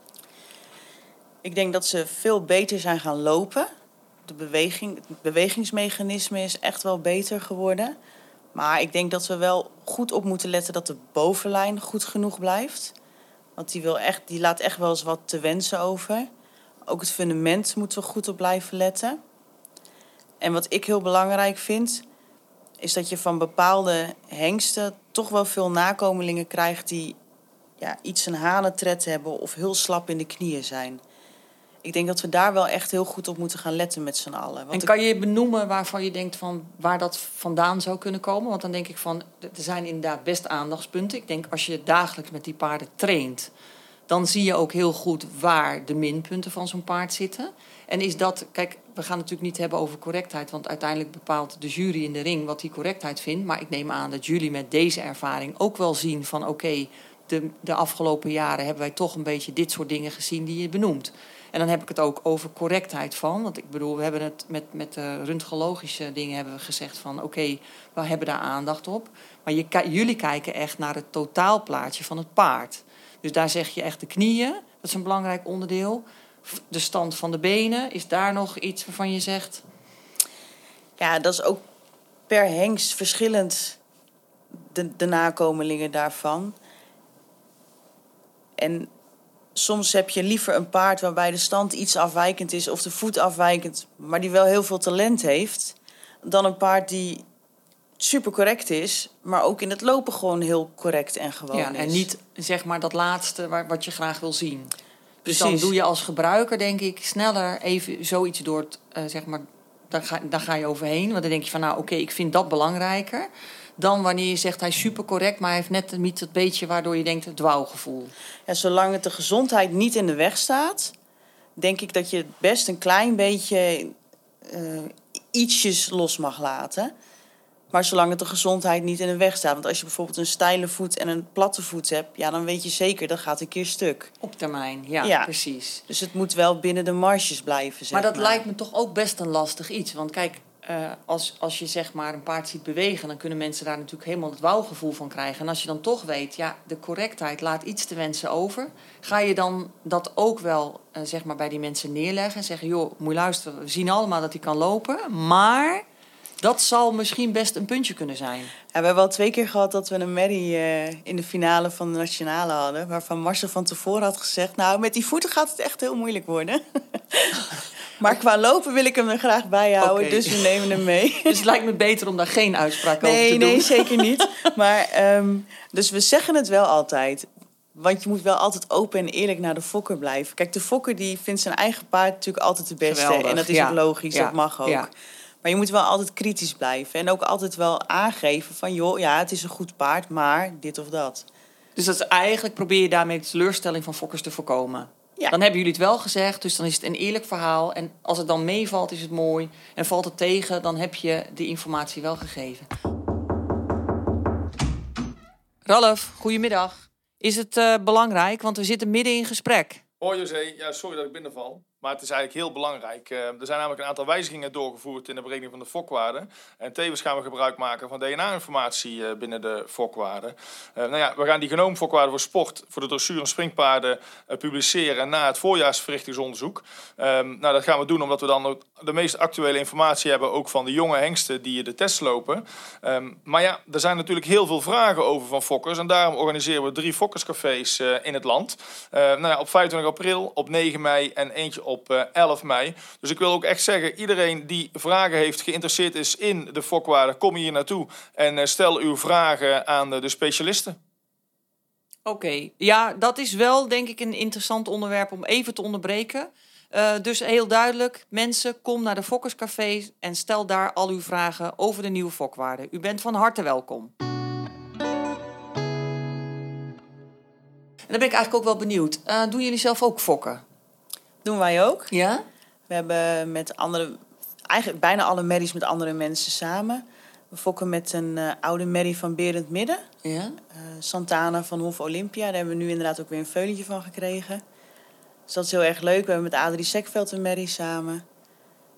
S1: Ik denk dat ze veel beter zijn gaan lopen. De beweging, het bewegingsmechanisme is echt wel beter geworden. Maar ik denk dat we wel goed op moeten letten dat de bovenlijn goed genoeg blijft. Want die, wil echt, die laat echt wel eens wat te wensen over. Ook het fundament moeten we goed op blijven letten. En wat ik heel belangrijk vind, is dat je van bepaalde hengsten toch wel veel nakomelingen krijgt die ja, iets een hanentred hebben of heel slap in de knieën zijn. Ik denk dat we daar wel echt heel goed op moeten gaan letten met z'n allen.
S2: En kan je benoemen waarvan je denkt van waar dat vandaan zou kunnen komen? Want dan denk ik van, er zijn inderdaad best aandachtspunten. Ik denk als je dagelijks met die paarden traint, dan zie je ook heel goed waar de minpunten van zo'n paard zitten. En is dat, kijk, we gaan natuurlijk niet hebben over correctheid, want uiteindelijk bepaalt de jury in de ring wat die correctheid vindt. Maar ik neem aan dat jullie met deze ervaring ook wel zien van oké, de, de afgelopen jaren hebben wij toch een beetje dit soort dingen gezien die je benoemt. En dan heb ik het ook over correctheid van. Want ik bedoel, we hebben het met, met de röntgenologische dingen hebben we gezegd van oké, we hebben daar aandacht op. Maar je, jullie kijken echt naar het totaalplaatje van het paard. Dus daar zeg je echt de knieën, dat is een belangrijk onderdeel de stand van de benen? Is daar nog iets waarvan je zegt?
S1: Ja, dat is ook per hengst verschillend, de, de nakomelingen daarvan. En soms heb je liever een paard waarbij de stand iets afwijkend is of de voet afwijkend, maar die wel heel veel talent heeft, dan een paard die super correct is, maar ook in het lopen gewoon heel correct en gewoon
S2: ja,
S1: is.
S2: En niet zeg maar dat laatste wat je graag wil zien. Dus dan
S1: Precies.
S2: doe je als gebruiker, denk ik, sneller even zoiets door het, eh, zeg maar, daar ga, daar ga je overheen. Want dan denk je van, nou oké, ik vind dat belangrijker. Dan wanneer je zegt, hij is super correct, maar hij heeft net niet dat beetje waardoor je denkt, het dwaalgevoel.
S1: Ja, zolang het de gezondheid niet in de weg staat, denk ik dat je best een klein beetje eh, ietsjes los mag laten. Maar zolang het de gezondheid niet in de weg staat. Want als je bijvoorbeeld een steile voet en een platte voet hebt, ja, dan weet je zeker dat gaat een keer stuk.
S2: Op termijn, ja,
S1: Ja.
S2: precies.
S1: Dus het moet wel binnen de marges blijven. Zeg
S2: Maar dat lijkt me toch ook best een lastig iets. Want kijk, eh, als, als je zeg maar een paard ziet bewegen, dan kunnen mensen daar natuurlijk helemaal het wauwgevoel van krijgen. En als je dan toch weet, ja, de correctheid laat iets te wensen over. Ga je dan dat ook wel eh, zeg maar bij die mensen neerleggen en zeggen, joh, moet je luisteren, we zien allemaal dat hij kan lopen. Maar dat zal misschien best een puntje kunnen zijn.
S1: Ja, we hebben al twee keer gehad dat we een merrie eh, in de finale van de nationale hadden. Waarvan Marcel van tevoren had gezegd: Nou, met die voeten gaat het echt heel moeilijk worden. [LAUGHS] maar qua lopen wil ik hem er graag bij houden, dus we nemen hem mee. [LAUGHS]
S2: Dus het lijkt me beter om daar geen uitspraak over
S1: nee,
S2: te doen.
S1: nee, zeker niet. Maar, ehm, dus we zeggen het wel altijd. Want je moet wel altijd open en eerlijk naar de fokker blijven. Kijk, de fokker die vindt zijn eigen paard natuurlijk altijd de beste.
S2: Geweldig,
S1: en dat is
S2: ja.
S1: ook logisch,
S2: Ja,
S1: dat mag ook. Maar je moet wel altijd kritisch blijven. En ook altijd wel aangeven van... joh, ja, het is een goed paard, maar dit of dat.
S2: Dus dat is eigenlijk probeer je daarmee de teleurstelling van fokkers te voorkomen.
S1: Ja.
S2: Dan hebben jullie het wel gezegd, dus dan is het een eerlijk verhaal. En als het dan meevalt, is het mooi. En valt het tegen, dan heb je de informatie wel gegeven. Ralf, goedemiddag. Is het eh, belangrijk, want we zitten midden in gesprek.
S4: Hoi José, ja, sorry dat ik binnenval. Maar het is eigenlijk heel belangrijk. Eh, er zijn namelijk een aantal wijzigingen doorgevoerd in de berekening van de fokwaarde. En tevens gaan we gebruik maken van DNA-informatie eh, binnen de fokwaarde. Eh, nou ja, we gaan die genoomfokwaarde voor sport, voor de dressuur en springpaarden publiceren na het voorjaarsverrichtingsonderzoek. Ehm, nou, dat gaan we doen omdat we dan de meest actuele informatie hebben, ook van de jonge hengsten die de test lopen. Ehm, maar ja, er zijn natuurlijk heel veel vragen over van fokkers. En daarom organiseren we drie fokkerscafés in het land. Nou ja, op 25 april, op 9 mei en eentje op eh, 11 mei. Dus ik wil ook echt zeggen, iedereen die vragen heeft, geïnteresseerd is in de fokwaarde, kom hier naartoe en eh, stel uw vragen aan de, specialisten.
S2: Oké, ja, dat is wel denk ik een interessant onderwerp om even te onderbreken. Eh, dus heel duidelijk, mensen, kom naar de Fokkerscafé en stel daar al uw vragen over de nieuwe fokwaarde. U bent van harte welkom. En dan ben ik eigenlijk ook wel benieuwd. Eh, doen jullie zelf ook fokken?
S1: Doen wij ook.
S2: Ja?
S1: We hebben met andere, eigenlijk bijna alle merries met andere mensen samen. We fokken met een eh, oude merrie van Berend Midden.
S2: Ja?
S1: eh, Santana van Hof Olympia. Daar hebben we nu inderdaad ook weer een veulentje van gekregen. Dus dat is heel erg leuk. We hebben met Adrie Sekveld een merrie samen.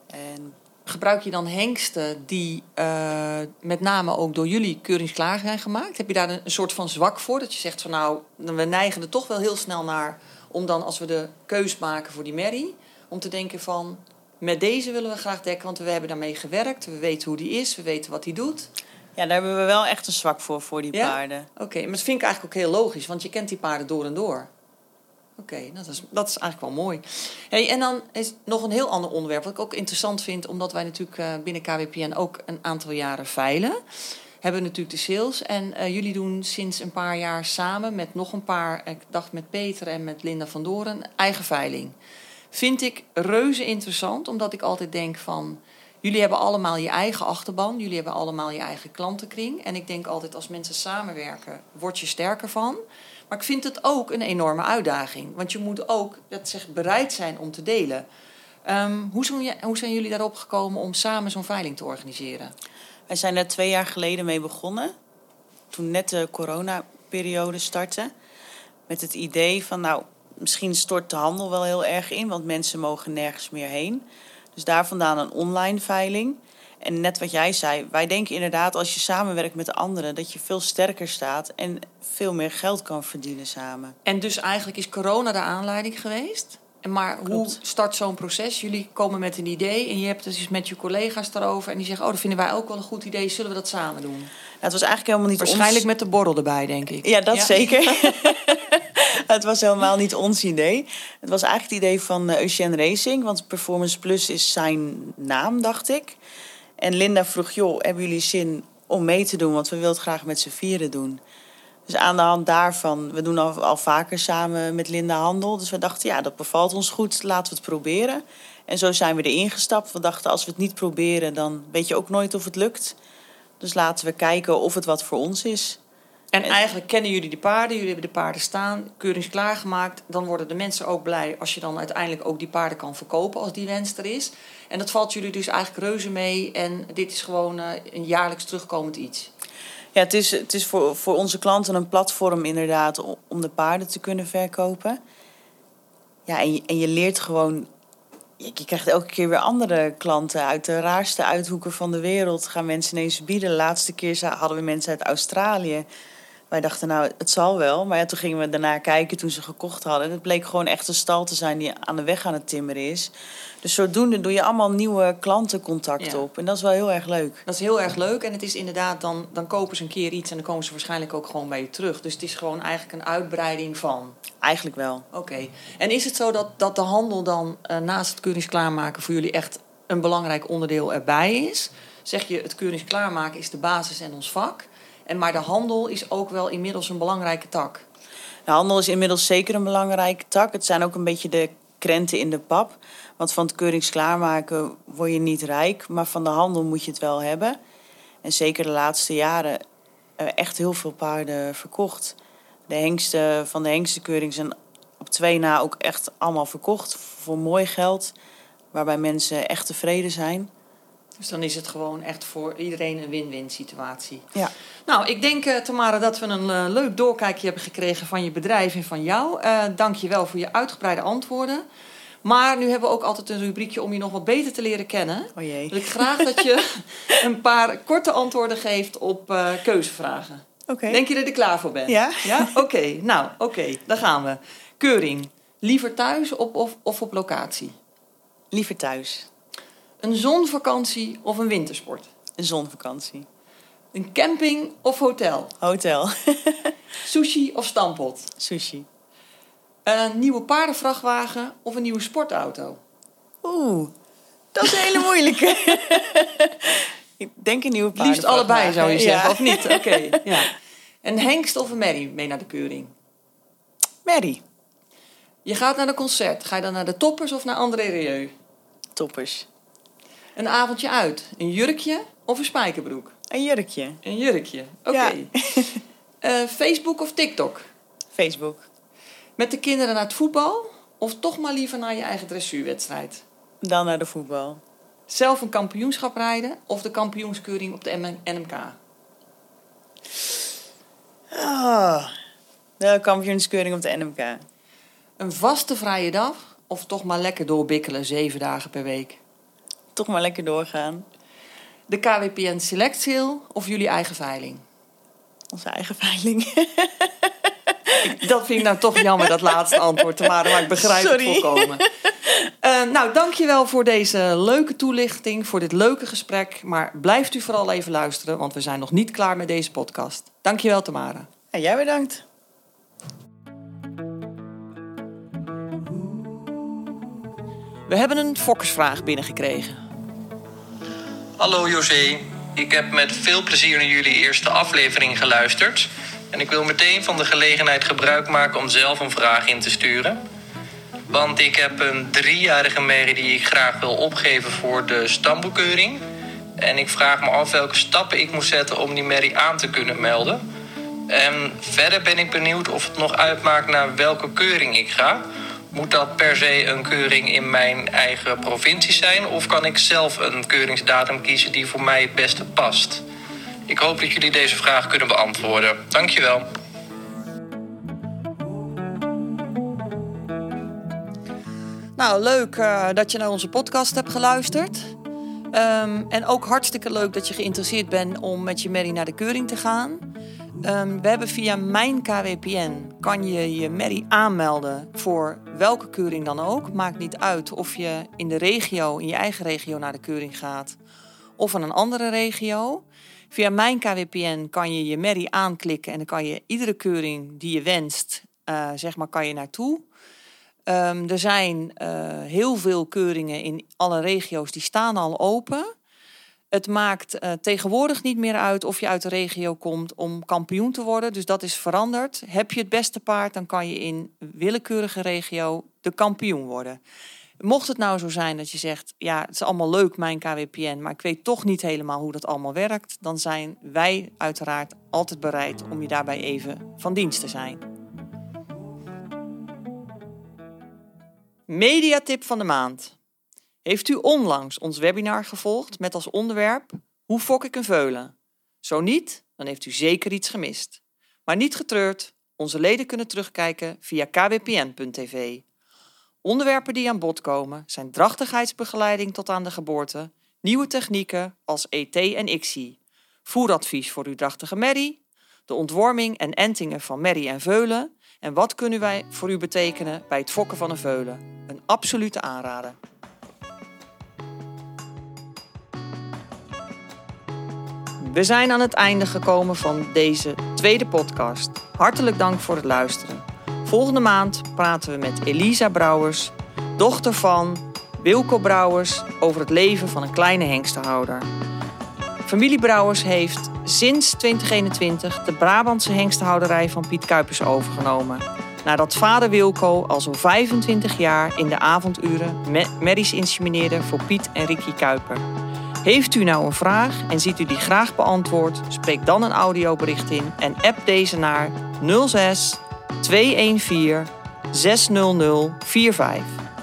S1: En
S2: Gebruik je dan hengsten die eh, met name ook door jullie keuringsklaar zijn gemaakt? Heb je daar een, een soort van zwak voor? Dat je zegt van nou, we neigen er toch wel heel snel naar om dan als we de keus maken voor die merrie, om te denken van met deze willen we graag dekken, want we hebben daarmee gewerkt, we weten hoe die is, we weten wat die doet.
S1: ja, daar hebben we wel echt een zwak voor, voor die
S2: Ja?
S1: paarden.
S2: Oké, maar dat vind ik eigenlijk ook heel logisch, want je kent die paarden door en door. Oké, dat, is, dat is eigenlijk wel mooi. Hey, en dan is nog een heel ander onderwerp, wat ik ook interessant vind, omdat wij natuurlijk eh, binnen KWPN ook een aantal jaren veilen. Hebben natuurlijk de sales. En eh, jullie doen sinds een paar jaar samen met nog een paar, ik dacht met Peter en met Linda van Doren, eigen veiling. Vind ik reuze interessant, omdat ik altijd denk van. Jullie hebben allemaal je eigen achterban, jullie hebben allemaal je eigen klantenkring. En ik denk altijd als mensen samenwerken, word je sterker van. Maar ik vind het ook een enorme uitdaging. Want je moet ook, dat zegt, bereid zijn om te delen. Ehm, hoe, zijn, hoe zijn jullie daarop gekomen om samen zo'n veiling te organiseren?
S1: Wij zijn daar twee jaar geleden mee begonnen. Toen net de coronaperiode startte. Met het idee van, nou, misschien stort de handel wel heel erg in, want mensen mogen nergens meer heen. Dus daar vandaan een online veiling. En net wat jij zei, wij denken inderdaad als je samenwerkt met anderen, dat je veel sterker staat en veel meer geld kan verdienen samen.
S2: En dus eigenlijk is corona de aanleiding geweest. Maar hoe start zo'n proces? Jullie komen met een idee en je hebt het dus met je collega's daarover. En die zeggen, oh, dat vinden wij ook wel een goed idee. Zullen we dat samen doen?
S1: Nou, het was eigenlijk helemaal niet
S2: Waarschijnlijk
S1: ons...
S2: met de borrel erbij, denk ik.
S1: Ja, dat zeker. [LAUGHS] [LAUGHS] het was helemaal niet ons idee. Het was eigenlijk het idee van eh, Eugène Racing. Want Performance Plus is zijn naam, dacht ik. En Linda vroeg, joh, hebben jullie zin om mee te doen? Want we willen het graag met z'n vieren doen. Dus aan de hand daarvan, we doen al, vaker samen met Linda Handel. Dus we dachten, ja, dat bevalt ons goed, laten we het proberen. En zo zijn we erin gestapt. We dachten, als we het niet proberen, dan weet je ook nooit of het lukt. Dus laten we kijken of het wat voor ons is.
S2: En eigenlijk kennen jullie de paarden, jullie hebben de paarden staan, keurings klaargemaakt. Dan worden de mensen ook blij als je dan uiteindelijk ook die paarden kan verkopen als die wens er is. En dat valt jullie dus eigenlijk reuze mee en dit is gewoon uh, een jaarlijks terugkomend iets.
S1: Ja, het is, het is voor, voor onze klanten een platform inderdaad om de paarden te kunnen verkopen. Ja, en je, en je leert gewoon je krijgt elke keer weer andere klanten uit de raarste uithoeken van de wereld. Gaan mensen ineens bieden. De laatste keer hadden we mensen uit Australië. Wij dachten, nou, het zal wel. Maar ja, toen gingen we daarna kijken toen ze gekocht hadden. Het bleek gewoon echt een stal te zijn die aan de weg aan het timmeren is. Dus zodoende doe je allemaal nieuwe klantencontacten op. En dat is wel heel erg leuk.
S2: Dat is heel erg leuk. En het is inderdaad, dan, dan kopen ze een keer iets en dan komen ze waarschijnlijk ook gewoon bij je terug. Dus het is gewoon eigenlijk een uitbreiding van.
S1: Eigenlijk wel.
S2: Oké. En is het zo dat, dat de handel dan uh, naast het keuringsklaarmaken voor jullie echt een belangrijk onderdeel erbij is? Zeg je, het keuringsklaarmaken is de basis en ons vak. En maar de handel is ook wel inmiddels een belangrijke tak.
S1: De handel is inmiddels zeker een belangrijke tak. Het zijn ook een beetje de krenten in de pap. Want van het keuringsklaarmaken word je niet rijk, maar van de handel moet je het wel hebben. En zeker de laatste jaren uh, echt heel veel paarden verkocht. De hengsten van de hengstenkeuring zijn op twee na ook echt allemaal verkocht voor mooi geld. Waarbij mensen echt tevreden zijn.
S2: Dus dan is het gewoon echt voor iedereen een win-win situatie.
S1: Ja.
S2: Nou, ik denk, uh, Tamara, dat we een uh, leuk doorkijkje hebben gekregen van je bedrijf en van jou. Uh, Dank je wel voor je uitgebreide antwoorden. Maar nu hebben we ook altijd een rubriekje om je nog wat beter te leren kennen.
S1: Oh jee.
S2: Wil ik graag dat je [LAUGHS] een paar korte antwoorden geeft op keuzevragen.
S1: Oké.
S2: Denk je dat ik er klaar voor ben?
S1: Ja.
S2: Ja? Oké, okay. nou, oké, okay. daar gaan we. Keuring. Liever thuis op, of, of op locatie?
S1: Liever thuis.
S2: Een zonvakantie of een wintersport?
S1: Een zonvakantie.
S2: Een camping of hotel?
S1: Hotel. [LAUGHS]
S2: Sushi of stampot?
S1: Sushi.
S2: Een nieuwe paardenvrachtwagen of een nieuwe sportauto?
S1: Oeh, dat is een hele moeilijke. [LAUGHS] Ik denk een nieuwe
S2: paardenvrachtwagen. Liefst allebei zou je zeggen, ja. of niet? Oké, okay. [LAUGHS] ja. Een hengst of een merrie mee naar de keuring?
S1: Merrie.
S2: Je gaat naar de concert. Ga je dan naar de toppers of naar André Rieu?
S1: Toppers.
S2: Een avondje uit. Een jurkje of een spijkerbroek?
S1: Een jurkje.
S2: Een jurkje, oké. Okay. Ja. uh, [LAUGHS] Facebook of TikTok?
S1: Facebook.
S2: Met de kinderen naar het voetbal of toch maar liever naar je eigen dressuurwedstrijd?
S1: Dan naar de voetbal.
S2: Zelf een kampioenschap rijden of de kampioenskeuring op de NMK?
S1: Oh, de kampioenskeuring op de NMK.
S2: Een vaste vrije dag of toch maar lekker doorbikkelen zeven dagen per week?
S1: Toch maar lekker doorgaan.
S2: De KWPN Select Sale of jullie eigen veiling?
S1: Onze eigen veiling. [LAUGHS]
S2: dat vind ik nou toch jammer, dat laatste antwoord, Tamara, maar ik begrijp
S1: Sorry.
S2: het volkomen. Uh, nou, dankjewel voor deze leuke toelichting, voor dit leuke gesprek. Maar blijft u vooral even luisteren, want we zijn nog niet klaar met deze podcast. Dankjewel, Tamara.
S1: En jij bedankt.
S2: We hebben een fokkersvraag binnengekregen.
S5: Hallo José, ik heb met veel plezier naar jullie eerste aflevering geluisterd. En ik wil meteen van de gelegenheid gebruik maken om zelf een vraag in te sturen. Want ik heb een driejarige merrie die ik graag wil opgeven voor de stamboekeuring. En ik vraag me af welke stappen ik moet zetten om die merrie aan te kunnen melden. En verder ben ik benieuwd of het nog uitmaakt naar welke keuring ik ga. Moet dat per se een keuring in mijn eigen provincie zijn? Of kan ik zelf een keuringsdatum kiezen die voor mij het beste past? Ik hoop dat jullie deze vraag kunnen beantwoorden. Dankjewel.
S2: Nou, leuk uh, dat je naar onze podcast hebt geluisterd. Um, en ook hartstikke leuk dat je geïnteresseerd bent om met je merrie naar de keuring te gaan. Um, we hebben via mijn KWPN kan je je merrie aanmelden voor welke keuring dan ook. Maakt niet uit of je in de regio, in je eigen regio naar de keuring gaat of in een andere regio. Via mijn KWPN kan je je merrie aanklikken en dan kan je iedere keuring die je wenst, uh, zeg maar, kan je naartoe. Um, er zijn uh, heel veel keuringen in alle regio's die staan al open. Het maakt uh, tegenwoordig niet meer uit of je uit de regio komt om kampioen te worden. Dus dat is veranderd. Heb je het beste paard, dan kan je in willekeurige regio de kampioen worden. Mocht het nou zo zijn dat je zegt, ja, het is allemaal leuk, mijn KWPN, maar ik weet toch niet helemaal hoe dat allemaal werkt, dan zijn wij uiteraard altijd bereid om je daarbij even van dienst te zijn. Mediatip van de maand. Heeft u onlangs ons webinar gevolgd met als onderwerp Hoe fok ik een veulen? Zo niet, dan heeft u zeker iets gemist. Maar niet getreurd, onze leden kunnen terugkijken via kwpn.tv. Onderwerpen die aan bod komen zijn drachtigheidsbegeleiding tot aan de geboorte, nieuwe technieken als ET en ICSI, voeradvies voor uw drachtige merrie, de ontworming en entingen van merrie en veulen en wat kunnen wij voor u betekenen bij het fokken van een veulen. Een absolute aanrader. We zijn aan het einde gekomen van deze tweede podcast. Hartelijk dank voor het luisteren. Volgende maand praten we met Elisa Brouwers, dochter van Wilco Brouwers, over het leven van een kleine hengstenhouder. Familie Brouwers heeft sinds 2021 de Brabantse hengstenhouderij van Piet Kuipers overgenomen. Nadat vader Wilco al zo'n 25 jaar in de avonduren merries insemineerde voor Piet en Ricky Kuiper. Heeft u nou een vraag en ziet u die graag beantwoord? Spreek dan een audiobericht in en app deze naar 06 214 600 45.